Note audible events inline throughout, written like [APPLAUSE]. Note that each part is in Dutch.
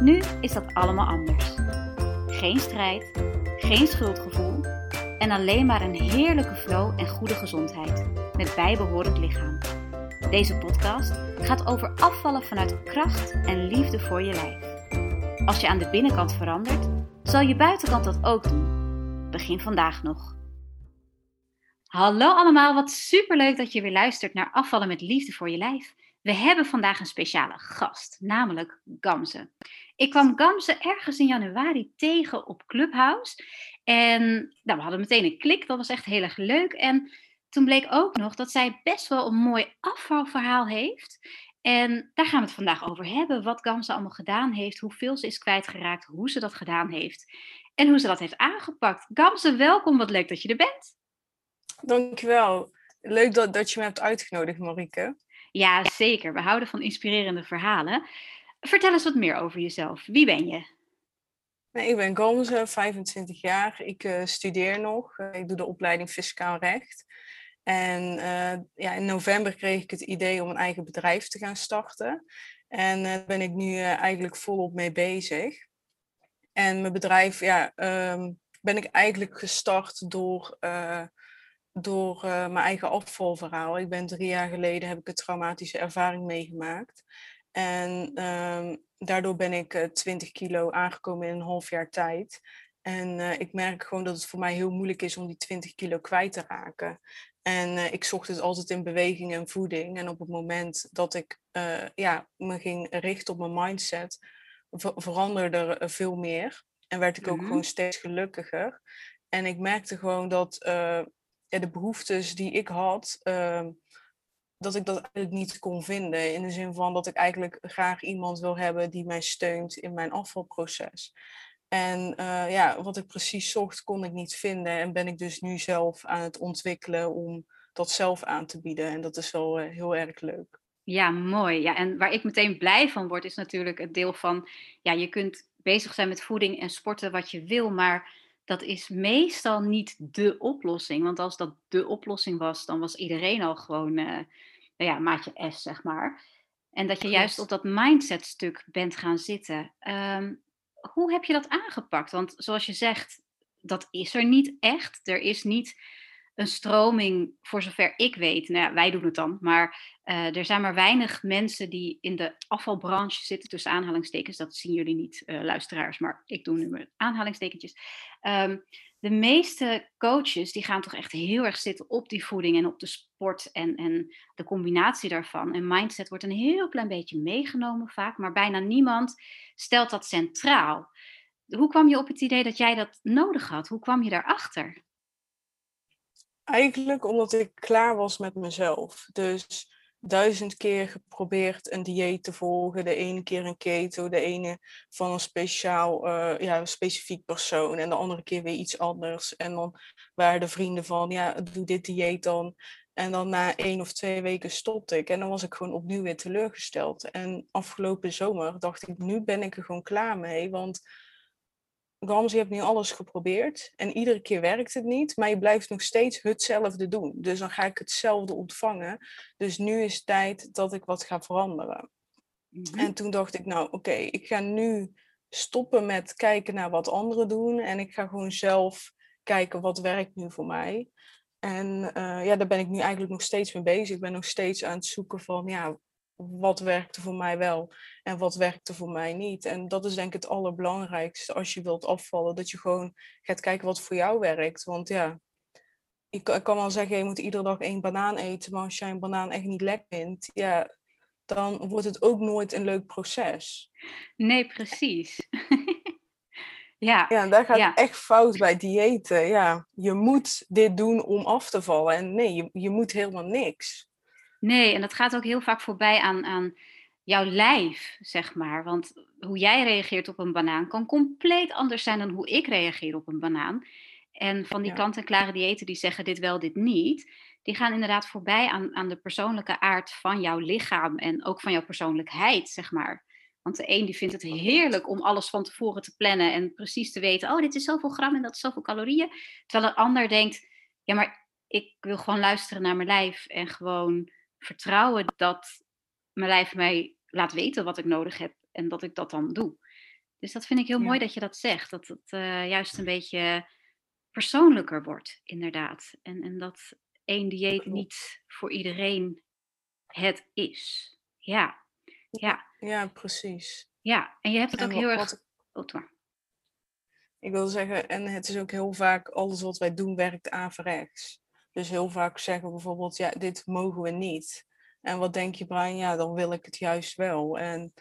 Nu is dat allemaal anders. Geen strijd, geen schuldgevoel en alleen maar een heerlijke flow en goede gezondheid met bijbehorend lichaam. Deze podcast gaat over afvallen vanuit kracht en liefde voor je lijf. Als je aan de binnenkant verandert, zal je buitenkant dat ook doen. Begin vandaag nog. Hallo allemaal, wat superleuk dat je weer luistert naar Afvallen met liefde voor je lijf. We hebben vandaag een speciale gast, namelijk Gamze. Ik kwam Gamze ergens in januari tegen op Clubhouse. En nou, we hadden meteen een klik, dat was echt heel erg leuk. En toen bleek ook nog dat zij best wel een mooi afvalverhaal heeft. En daar gaan we het vandaag over hebben. Wat Gamze allemaal gedaan heeft, hoeveel ze is kwijtgeraakt, hoe ze dat gedaan heeft en hoe ze dat heeft aangepakt. Gamze, welkom. Wat leuk dat je er bent. Dankjewel. Leuk dat, dat je me hebt uitgenodigd, Marieke. Ja, zeker. We houden van inspirerende verhalen. Vertel eens wat meer over jezelf. Wie ben je? Ik ben Gamze, 25 jaar. Ik uh, studeer nog. Uh, ik doe de opleiding Fiscaal Recht. En uh, ja, in november kreeg ik het idee om een eigen bedrijf te gaan starten. En daar ben ik nu eigenlijk volop mee bezig. En mijn bedrijf ja, um, ben ik eigenlijk gestart door door mijn eigen afvalverhaal. Ik ben drie jaar geleden heb ik een traumatische ervaring meegemaakt. En um, daardoor ben ik uh, 20 kilo aangekomen in een half jaar tijd. En uh, ik merk gewoon dat het voor mij heel moeilijk is om die 20 kilo kwijt te raken. En ik zocht het altijd in beweging en voeding. En op het moment dat ik ja, me ging richten op mijn mindset, ver veranderde er veel meer. En werd ik ook mm -hmm. gewoon steeds gelukkiger. En ik merkte gewoon dat ja, de behoeftes die ik had, uh, dat ik dat eigenlijk niet kon vinden. In de zin van dat ik eigenlijk graag iemand wil hebben die mij steunt in mijn afvalproces. En uh, ja, wat ik precies zocht, kon ik niet vinden. En ben ik dus nu zelf aan het ontwikkelen om dat zelf aan te bieden. En dat is wel uh, heel erg leuk. Ja, mooi. Ja, en waar ik meteen blij van word, is natuurlijk het deel van, ja, je kunt bezig zijn met voeding en sporten wat je wil, maar dat is meestal niet de oplossing. Want als dat de oplossing was, dan was iedereen al gewoon uh, nou ja, maatje S, zeg maar. En dat je juist op dat mindset stuk bent gaan zitten. Um, hoe heb je dat aangepakt? Want zoals je zegt, dat is er niet echt. Er is niet een stroming, voor zover ik weet. Nou ja, wij doen het dan. Maar uh, er zijn maar weinig mensen die in de afvalbranche zitten, tussen aanhalingstekens. Dat zien jullie niet, uh, luisteraars, maar ik doe nu mijn aanhalingstekentjes. Um, de meeste coaches die gaan toch echt heel erg zitten op die voeding en op de sport en, en de combinatie daarvan. En mindset wordt een heel klein beetje meegenomen vaak, maar bijna niemand stelt dat centraal. Hoe kwam je op het idee dat jij dat nodig had? Hoe kwam je daarachter? Eigenlijk omdat ik klaar was met mezelf. Dus duizend keer geprobeerd een dieet te volgen. De ene keer een keto, de ene van een speciaal, uh, ja, specifiek persoon. En de andere keer weer iets anders. En dan waren de vrienden van, ja, doe dit dieet dan. En dan na één of twee weken stopte ik. En dan was ik gewoon opnieuw weer teleurgesteld. En afgelopen zomer dacht ik, nu ben ik er gewoon klaar mee. Want Gams, je hebt nu alles geprobeerd en iedere keer werkt het niet, maar je blijft nog steeds hetzelfde doen. Dus dan ga ik hetzelfde ontvangen. Dus nu is het tijd dat ik wat ga veranderen. Mm-hmm. En toen dacht ik, nou oké, okay, ik ga nu stoppen met kijken naar wat anderen doen en ik ga gewoon zelf kijken wat werkt nu voor mij. En uh, ja, daar ben ik nu eigenlijk nog steeds mee bezig. Ik ben nog steeds aan het zoeken van, ja, wat werkte voor mij wel en wat werkte voor mij niet. En dat is denk ik het allerbelangrijkste als je wilt afvallen. Dat je gewoon gaat kijken wat voor jou werkt. Want ja, ik, ik kan wel zeggen, je moet iedere dag één banaan eten. Maar als jij een banaan echt niet lekker vindt, ja, dan wordt het ook nooit een leuk proces. Nee, precies. [LAUGHS] ja, ja, daar gaat ja. echt fout bij diëten. Ja, je moet dit doen om af te vallen. En nee, je, je moet helemaal niks. Nee, en dat gaat ook heel vaak voorbij aan, aan jouw lijf, zeg maar. Want hoe jij reageert op een banaan kan compleet anders zijn dan hoe ik reageer op een banaan. En van die Ja. kant-en-klare diëten die zeggen dit wel, dit niet, die gaan inderdaad voorbij aan, aan de persoonlijke aard van jouw lichaam en ook van jouw persoonlijkheid, zeg maar. Want de een die vindt het heerlijk om alles van tevoren te plannen en precies te weten, oh, dit is zoveel gram en dat is zoveel calorieën. Terwijl een ander denkt, ja, maar ik wil gewoon luisteren naar mijn lijf en gewoon vertrouwen dat mijn lijf mij laat weten wat ik nodig heb en dat ik dat dan doe. Dus dat vind ik heel mooi dat je dat zegt. Dat het eh, juist een beetje persoonlijker wordt, inderdaad. En, en dat één dieet niet voor iedereen het is. Ja, ja, Ja, precies. ja. En je hebt het En ook heel erg... wat Oh. Ik wil zeggen, en het is ook heel vaak, alles wat wij doen werkt averechts. Dus heel vaak zeggen we bijvoorbeeld, ja, dit mogen we niet. En wat denk je, Brian? Ja, dan wil ik het juist wel. En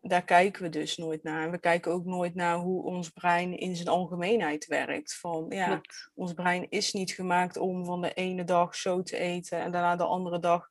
daar kijken we dus nooit naar. En we kijken ook nooit naar hoe ons brein in zijn algemeenheid werkt. Van, ja, Klopt. ons brein is niet gemaakt om van de ene dag zo te eten en daarna de andere dag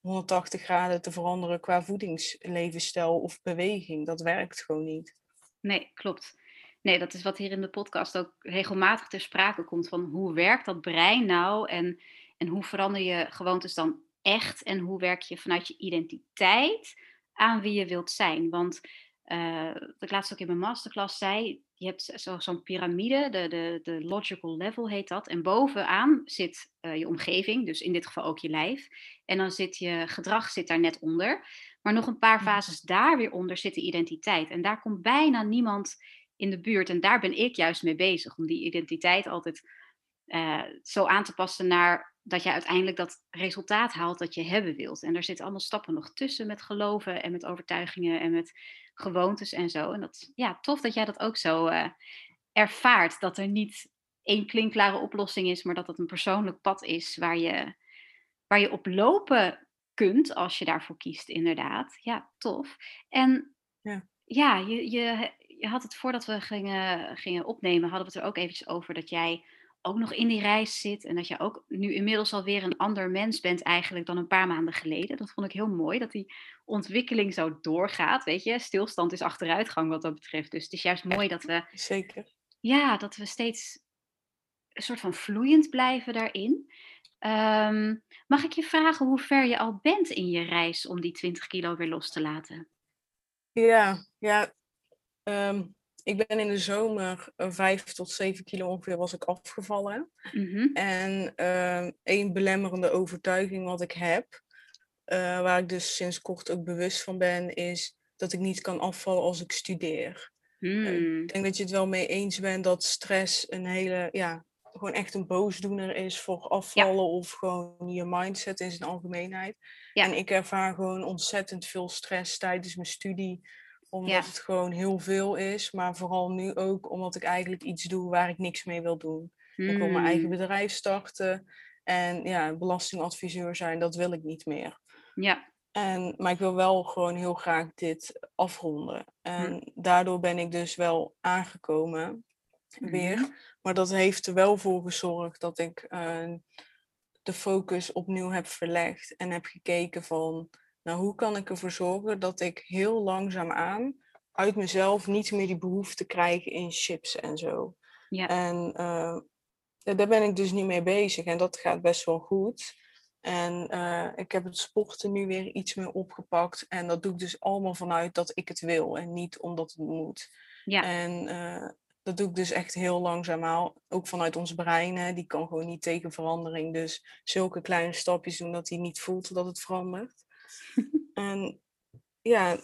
180 graden te veranderen qua voedingslevensstijl of beweging. Dat werkt gewoon niet. Nee, klopt. Nee, dat is wat hier in de podcast ook regelmatig ter sprake komt. Van hoe werkt dat brein nou? En, en hoe verander je gewoontes dan echt? En hoe werk je vanuit je identiteit aan wie je wilt zijn? Want eh, wat ik laatst ook in mijn masterclass zei, je hebt zo- zo'n piramide, de, de, de logical level heet dat. En bovenaan zit eh, je omgeving, dus in dit geval ook je lijf. En dan zit je gedrag zit daar net onder. Maar nog een paar fases daar weer onder zit de identiteit. En daar komt bijna niemand in de buurt. En daar ben ik juist mee bezig. Om die identiteit altijd eh, zo aan te passen naar dat je uiteindelijk dat resultaat haalt dat je hebben wilt. En daar zitten allemaal stappen nog tussen met geloven en met overtuigingen en met gewoontes en zo. En dat ja, tof dat jij dat ook zo eh, ervaart. Dat er niet één klinkklare oplossing is, maar dat het een persoonlijk pad is waar je, waar je op lopen kunt als je daarvoor kiest, inderdaad. Ja, tof. En Ja. ja, je, je, je had het voordat we gingen, gingen opnemen, hadden we het er ook eventjes over dat jij ook nog in die reis zit en dat je ook nu inmiddels alweer een ander mens bent eigenlijk dan een paar maanden geleden. Dat vond ik heel mooi, dat die ontwikkeling zo doorgaat, weet je. Stilstand is achteruitgang wat dat betreft. Dus het is juist mooi dat we, Zeker. ja, dat we steeds een soort van vloeiend blijven daarin. Ehm, mag ik je vragen hoe ver je al bent in je reis om die 20 kilo weer los te laten? Ja, ja. Ehm, ik ben in de zomer eh, vijf tot zeven kilo ongeveer was ik afgevallen. Mhm. En ehm één belemmerende overtuiging wat ik heb, eh, waar ik dus sinds kort ook bewust van ben, is dat ik niet kan afvallen als ik studeer. Hmm. Ik denk dat je het wel mee eens bent dat stress een hele, ja, gewoon echt een boosdoener is voor afvallen of gewoon je mindset in zijn algemeenheid. Ja. En ik ervaar gewoon ontzettend veel stress tijdens mijn studie, omdat Ja. het gewoon heel veel is. Maar vooral nu ook omdat ik eigenlijk iets doe waar ik niks mee wil doen. Ik wil mijn eigen Hmm. bedrijf starten en ja, belastingadviseur zijn, dat wil ik niet meer. Ja, En, maar ik wil wel gewoon heel graag dit afronden. En daardoor ben ik dus wel aangekomen weer. Mhm. Maar dat heeft er wel voor gezorgd dat ik eh, de focus opnieuw heb verlegd. En heb gekeken van, nou hoe kan ik ervoor zorgen dat ik heel langzaamaan uit mezelf niet meer die behoefte krijg in chips en zo. ja. En eh, daar ben ik dus niet mee bezig en dat gaat best wel goed. En eh, ik heb het sporten nu weer iets meer opgepakt. En dat doe ik dus allemaal vanuit dat ik het wil en niet omdat het moet. ja. En eh, dat doe ik dus echt heel langzaamaan. Ook vanuit ons brein. Hè. Die kan gewoon niet tegen verandering. Dus zulke kleine stapjes doen dat hij niet voelt dat het verandert. En ja,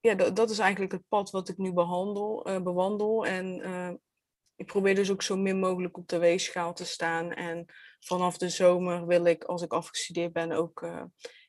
ja dat, is eigenlijk het pad wat ik nu behandel, eh, bewandel. En eh, ik probeer dus ook zo min mogelijk op de weegschaal te staan. En vanaf de zomer wil ik, als ik afgestudeerd ben, ook eh,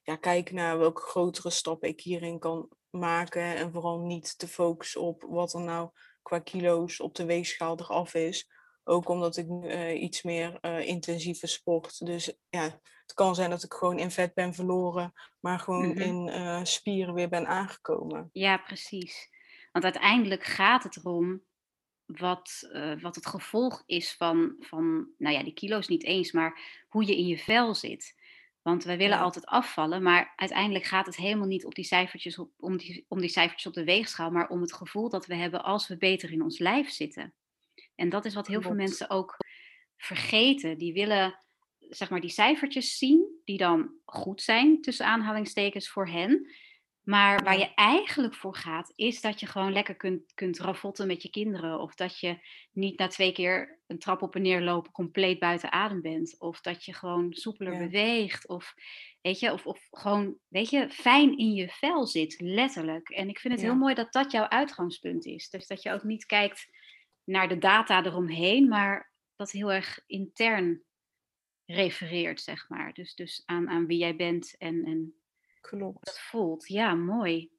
ja, kijken naar welke grotere stappen ik hierin kan maken. En vooral niet te focussen op wat er nou qua kilo's op de weegschaal eraf is. Ook omdat ik iets meer intensieve sport. Dus ja, het kan zijn dat ik gewoon in vet ben verloren, maar gewoon Mhm. in eh, spieren weer ben aangekomen. Ja, precies. Want uiteindelijk gaat het erom wat, eh, wat het gevolg is van, van, nou ja, die kilo's niet eens, maar hoe je in je vel zit. Want wij willen Ja. altijd afvallen, maar uiteindelijk gaat het helemaal niet op die cijfertjes op, om, die, om die cijfertjes op de weegschaal, maar om het gevoel dat we hebben als we beter in ons lijf zitten. En dat is wat heel veel mensen ook vergeten. Die willen zeg maar die cijfertjes zien, die dan goed zijn, tussen aanhalingstekens voor hen. Maar waar je eigenlijk voor gaat, is dat je gewoon lekker kunt, kunt ravotten met je kinderen. Of dat je niet na twee keer een trap op en neer lopen compleet buiten adem bent. Of dat je gewoon soepeler Ja. beweegt. Of, weet je, of, of gewoon weet je, fijn in je vel zit, letterlijk. En ik vind het Ja. heel mooi dat dat jouw uitgangspunt is. Dus dat je ook niet kijkt naar de data eromheen, maar dat heel erg intern refereert, zeg maar. Dus, dus aan, aan wie jij bent en, en Klopt. dat voelt. Ja, mooi.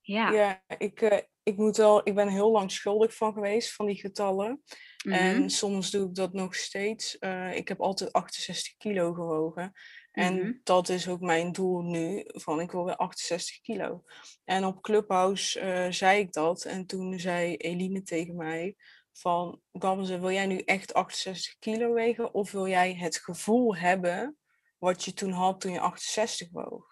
Ja. Ja, ik, eh, ik moet wel, ik ben heel lang schuldig van geweest, van die getallen. mhm, En soms doe ik dat nog steeds. Eh, ik heb altijd 68 kilo gewogen. En mhm. dat is ook mijn doel nu, van ik wil weer 68 kilo. En op Clubhouse eh, zei ik dat. En toen zei Eline tegen mij van, Gamze, wil jij nu echt 68 kilo wegen? Of wil jij het gevoel hebben wat je toen had toen je 68 woog?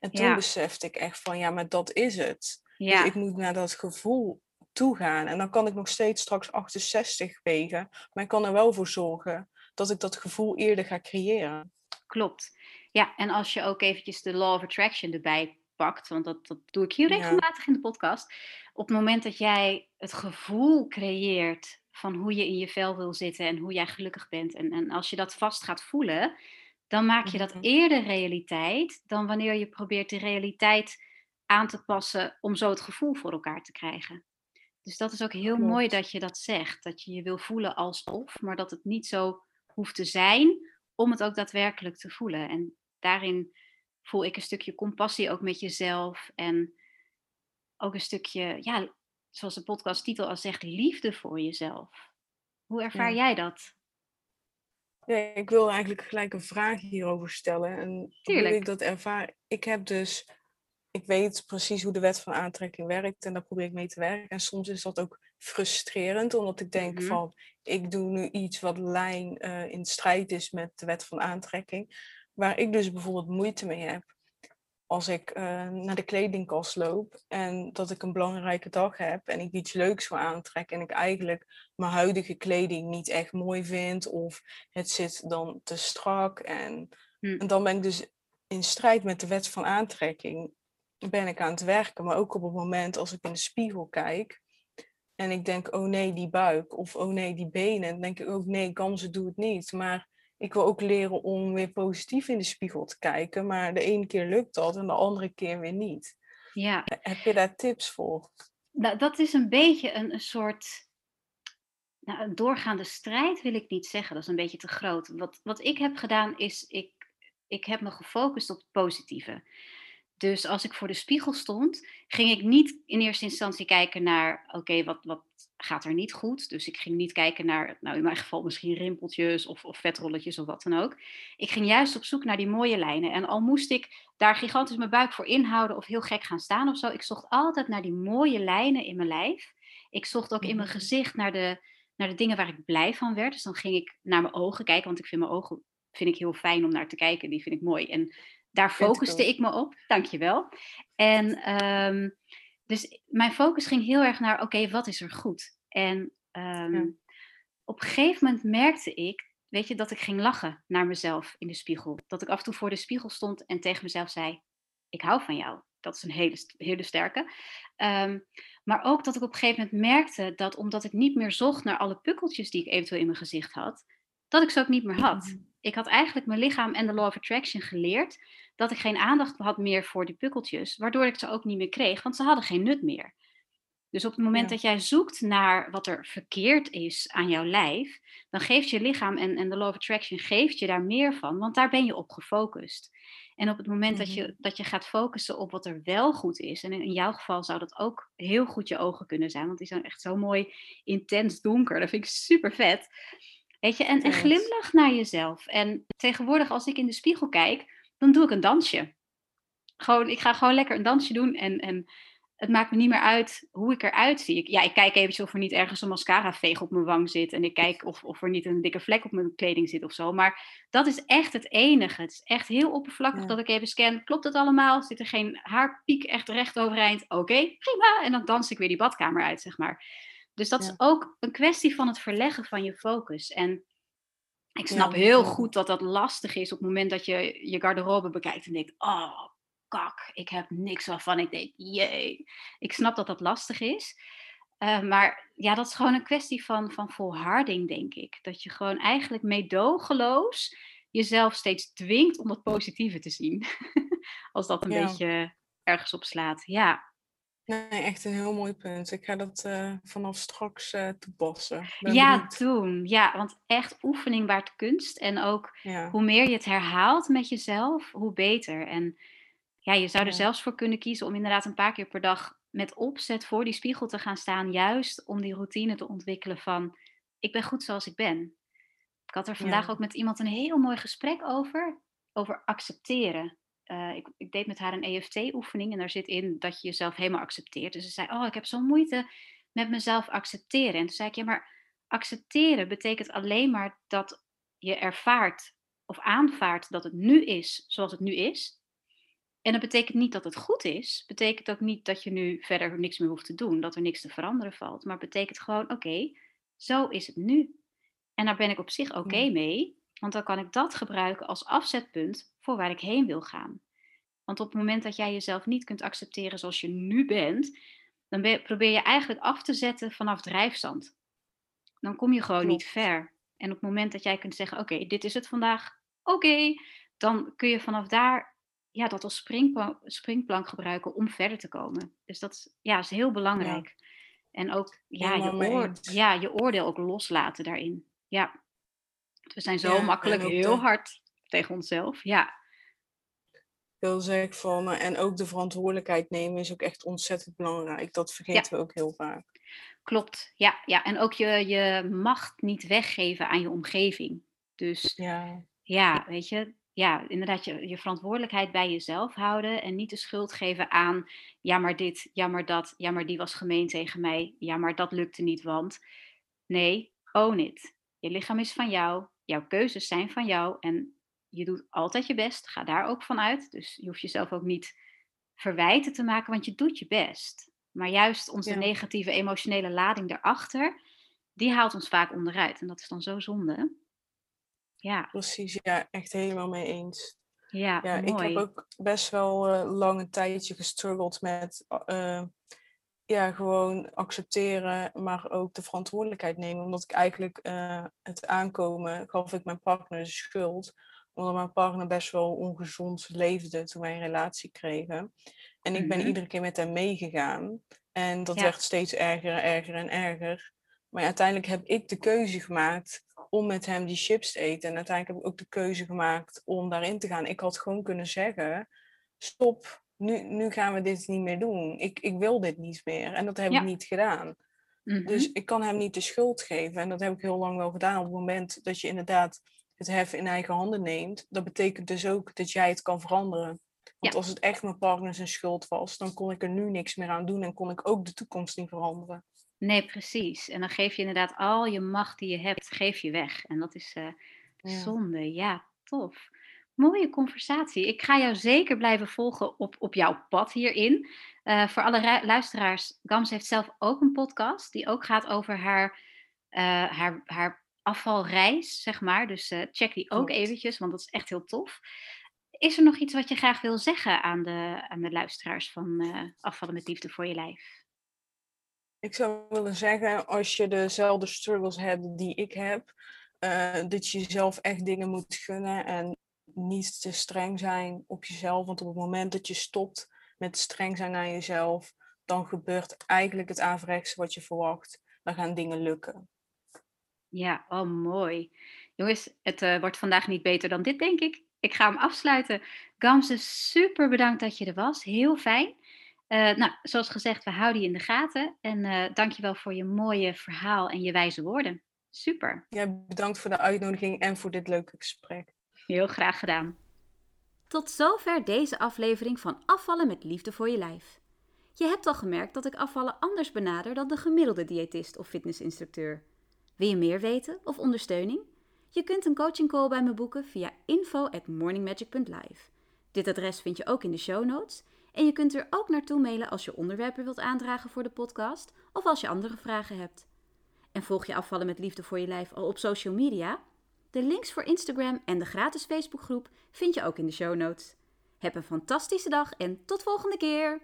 En toen Ja. besefte ik echt van, ja, maar dat is het. Ja, Dus ik moet naar dat gevoel toe gaan. En dan kan ik nog steeds straks 68 wegen. Maar ik kan er wel voor zorgen dat ik dat gevoel eerder ga creëren. klopt. Ja, en als je ook eventjes de law of attraction erbij pakt, want dat, dat doe ik hier Ja. regelmatig in de podcast. Op het moment dat jij het gevoel creëert van hoe je in je vel wil zitten en hoe jij gelukkig bent. En, en als je dat vast gaat voelen, dan maak je dat Mhm. eerder realiteit dan wanneer je probeert de realiteit aan te passen om zo het gevoel voor elkaar te krijgen. Dus dat is ook heel mooi dat je dat zegt. Dat je je wil voelen alsof, maar dat het niet zo hoeft te zijn om het ook daadwerkelijk te voelen. En daarin voel ik een stukje compassie ook met jezelf. En ook een stukje, ja, zoals de podcasttitel al zegt, liefde voor jezelf. Hoe ervaar Ja. jij dat? Ja, ik wil eigenlijk gelijk een vraag hierover stellen. En hoe Tuurlijk. ik dat ervaar. Ik heb dus, ik weet precies hoe de wet van aantrekking werkt en daar probeer ik mee te werken. En soms is dat ook frustrerend, omdat ik denk Mhm. van, ik doe nu iets wat lijn eh, in strijd is met de wet van aantrekking. Waar ik dus bijvoorbeeld moeite mee heb. Als ik eh, naar de kledingkast loop en dat ik een belangrijke dag heb en ik iets leuks wil aantrekken en ik eigenlijk mijn huidige kleding niet echt mooi vind of het zit dan te strak en, Hm. en dan ben ik dus in strijd met de wet van aantrekking ben ik aan het werken, maar ook op het moment als ik in de spiegel kijk en ik denk, oh nee, die buik of oh nee, die benen, dan denk ik ook, nee, Gamze, doe het niet. Maar ik wil ook leren om weer positief in de spiegel te kijken, maar de ene keer lukt dat en de andere keer weer niet. Ja, Heb je daar tips voor? nou, dat is een beetje een, een soort nou, een doorgaande strijd, wil ik niet zeggen. Dat is een beetje te groot. Wat, wat ik heb gedaan is, ik, ik heb me gefocust op het positieve. Dus als ik voor de spiegel stond, ging ik niet in eerste instantie kijken naar, oké, wat, wat gaat er niet goed? Dus ik ging niet kijken naar, nou in mijn geval misschien rimpeltjes of, of vetrolletjes of wat dan ook. Ik ging juist op zoek naar die mooie lijnen. En al moest ik daar gigantisch mijn buik voor inhouden of heel gek gaan staan of zo, ik zocht altijd naar die mooie lijnen in mijn lijf. Ik zocht ook in mijn Mhm. gezicht naar de, naar de dingen waar ik blij van werd. Dus dan ging ik naar mijn ogen kijken, want ik vind mijn ogen vind ik heel fijn om naar te kijken. Die vind ik mooi. En daar focuste ik me op. Dankjewel. En ehm, dus mijn focus ging heel erg naar, oké, wat is er goed? En ehm, Ja. op een gegeven moment merkte ik, weet je, dat ik ging lachen naar mezelf in de spiegel. Dat ik af en toe voor de spiegel stond en tegen mezelf zei, ik hou van jou. Dat is een hele, hele sterke. Ehm, maar ook dat ik op een gegeven moment merkte dat omdat ik niet meer zocht naar alle pukkeltjes die ik eventueel in mijn gezicht had, dat ik ze ook niet meer had. Mhm. Ik had eigenlijk mijn lichaam en de law of attraction geleerd dat ik geen aandacht had meer voor die pukkeltjes, waardoor ik ze ook niet meer kreeg, want ze hadden geen nut meer. Dus op het moment Ja. dat jij zoekt naar wat er verkeerd is aan jouw lijf, dan geeft je lichaam en, en de law of attraction geeft je daar meer van, want daar ben je op gefocust. En op het moment dat, Mhm. je, dat je gaat focussen op wat er wel goed is, en in, in jouw geval zou dat ook heel goed je ogen kunnen zijn, want die zijn echt zo mooi intens donker. Dat vind ik super vet. Weet je, en, en glimlach naar jezelf. En tegenwoordig, als ik in de spiegel kijk, dan doe ik een dansje. Gewoon, ik ga gewoon lekker een dansje doen en, en het maakt me niet meer uit hoe ik eruit zie. Ik, ja, ik kijk eventjes of er niet ergens een mascara veeg op mijn wang zit. En ik kijk of, of er niet een dikke vlek op mijn kleding zit of zo. Maar dat is echt het enige. Het is echt heel oppervlakkig dat ik even scan. Klopt het allemaal? Zit er geen haarpiek echt recht overeind? Oké, prima. En dan dans ik weer die badkamer uit, zeg maar. Dus dat is ook een kwestie van het verleggen van je focus. En ik snap heel goed dat dat lastig is op het moment dat je je garderobe bekijkt en denkt: oh, kak, ik heb niks waarvan ik denk: jee. Ik snap dat dat lastig is. Uh, maar ja, dat is gewoon een kwestie van, van volharding, denk ik. Dat je gewoon eigenlijk meedogenloos jezelf steeds dwingt om dat positieve te zien. [LAUGHS] Als dat een beetje ergens op slaat. Ja. Nee, echt een heel mooi punt. Ik ga dat uh, vanaf straks uh, toepassen. ja, doen. Ja, want echt oefening waard kunst. En ook hoe meer je het herhaalt met jezelf, hoe beter. En ja, je zou er zelfs voor kunnen kiezen om inderdaad een paar keer per dag met opzet voor die spiegel te gaan staan. Juist om die routine te ontwikkelen van ik ben goed zoals ik ben. Ik had er vandaag ook met iemand een heel mooi gesprek over. Over accepteren. Eh, ik, ik, deed met haar een EFT-oefening en daar zit in dat je jezelf helemaal accepteert. Dus ze zei, oh, ik heb zo'n moeite met mezelf accepteren. En toen zei ik, ja, maar accepteren betekent alleen maar dat je ervaart of aanvaardt dat het nu is zoals het nu is. En dat betekent niet dat het goed is. Betekent ook niet dat je nu verder niks meer hoeft te doen, dat er niks te veranderen valt. Maar betekent gewoon, oké, zo is het nu. En daar ben ik op zich oké mee, want dan kan ik dat gebruiken als afzetpunt voor waar ik heen wil gaan. Want op het moment dat jij jezelf niet kunt accepteren zoals je nu bent, dan probeer je eigenlijk af te zetten vanaf drijfzand. Dan kom je gewoon niet ver. En op het moment dat jij kunt zeggen: Oké, dit is het vandaag, oké, dan kun je vanaf daar ja, dat als springplank, springplank gebruiken om verder te komen. Dus dat is, ja, is heel belangrijk. En ook ja, je, oor, ja, je oordeel ook loslaten daarin. Ja. We zijn zo makkelijk heel hard tegen onszelf. Ja. Heel zeg van, en ook de verantwoordelijkheid nemen is ook echt ontzettend belangrijk. Dat vergeten we ook heel vaak. Klopt, ja, ja. En ook je, je macht niet weggeven aan je omgeving. Dus ja, ja weet je, ja, inderdaad je, je verantwoordelijkheid bij jezelf houden en niet de schuld geven aan, ja maar dit, ja maar dat, ja maar die was gemeen tegen mij, ja maar dat lukte niet, want nee, own it. Je lichaam is van jou, jouw keuzes zijn van jou en je doet altijd je best, ga daar ook van uit. Dus je hoeft jezelf ook niet verwijten te maken, want je doet je best. Maar juist onze negatieve emotionele lading daarachter, die haalt ons vaak onderuit en dat is dan zo zonde. Ja. Precies, ja, echt helemaal mee eens. Ja, ja ik heb ook best wel uh, lang een tijdje gestruggeld met uh, ja, gewoon accepteren, maar ook de verantwoordelijkheid nemen. Omdat ik eigenlijk uh, het aankomen gaf ik mijn partner de schuld. Omdat mijn partner best wel ongezond leefde toen wij een relatie kregen. En ik ben mhm. iedere keer met hem meegegaan. En dat werd steeds erger, erger en erger. Maar uiteindelijk heb ik de keuze gemaakt om met hem die chips te eten. En uiteindelijk heb ik ook de keuze gemaakt om daarin te gaan. Ik had gewoon kunnen zeggen: stop, nu, nu gaan we dit niet meer doen. Ik, ik wil dit niet meer. En dat heb ik niet gedaan. Mhm. Dus ik kan hem niet de schuld geven. En dat heb ik heel lang wel gedaan. Op het moment dat je inderdaad het hef in eigen handen neemt, dat betekent dus ook dat jij het kan veranderen. Want als het echt mijn partner zijn schuld was, dan kon ik er nu niks meer aan doen en kon ik ook de toekomst niet veranderen. Nee, precies. En dan geef je inderdaad al je macht die je hebt, geef je weg. En dat is uh, zonde. Ja, tof. Mooie conversatie. Ik ga jou zeker blijven volgen op, op jouw pad hierin. Uh, voor alle luisteraars, Gams heeft zelf ook een podcast die ook gaat over haar, uh, haar, haar afvalreis, zeg maar. Dus check die ook eventjes, want dat is echt heel tof. Is er nog iets wat je graag wil zeggen aan de, aan de luisteraars van Afvallen met Liefde voor je Lijf? Ik zou willen zeggen, als je dezelfde struggles hebt die ik heb, uh, dat je jezelf echt dingen moet gunnen en niet te streng zijn op jezelf. Want op het moment dat je stopt met streng zijn naar jezelf, dan gebeurt eigenlijk het averechtse wat je verwacht. Dan gaan dingen lukken. Ja, oh mooi. Jongens, het uh, wordt vandaag niet beter dan dit, denk ik. Ik ga hem afsluiten. Gamze, super bedankt dat je er was. Heel fijn. Uh, nou, zoals gezegd, we houden je in de gaten. En uh, dankjewel voor je mooie verhaal en je wijze woorden. Super. Ja, bedankt voor de uitnodiging en voor dit leuke gesprek. Heel graag gedaan. Tot zover deze aflevering van Afvallen met Liefde voor je Lijf. Je hebt al gemerkt dat ik afvallen anders benader dan de gemiddelde diëtist of fitnessinstructeur. Wil je meer weten of ondersteuning? Je kunt een coaching call bij me boeken via info at morningmagic.live. Dit adres vind je ook in de show notes. En je kunt er ook naartoe mailen als je onderwerpen wilt aandragen voor de podcast of als je andere vragen hebt. En volg je afvallen met liefde voor je lijf al op social media? De links voor Instagram en de gratis Facebookgroep vind je ook in de show notes. Heb een fantastische dag en tot volgende keer!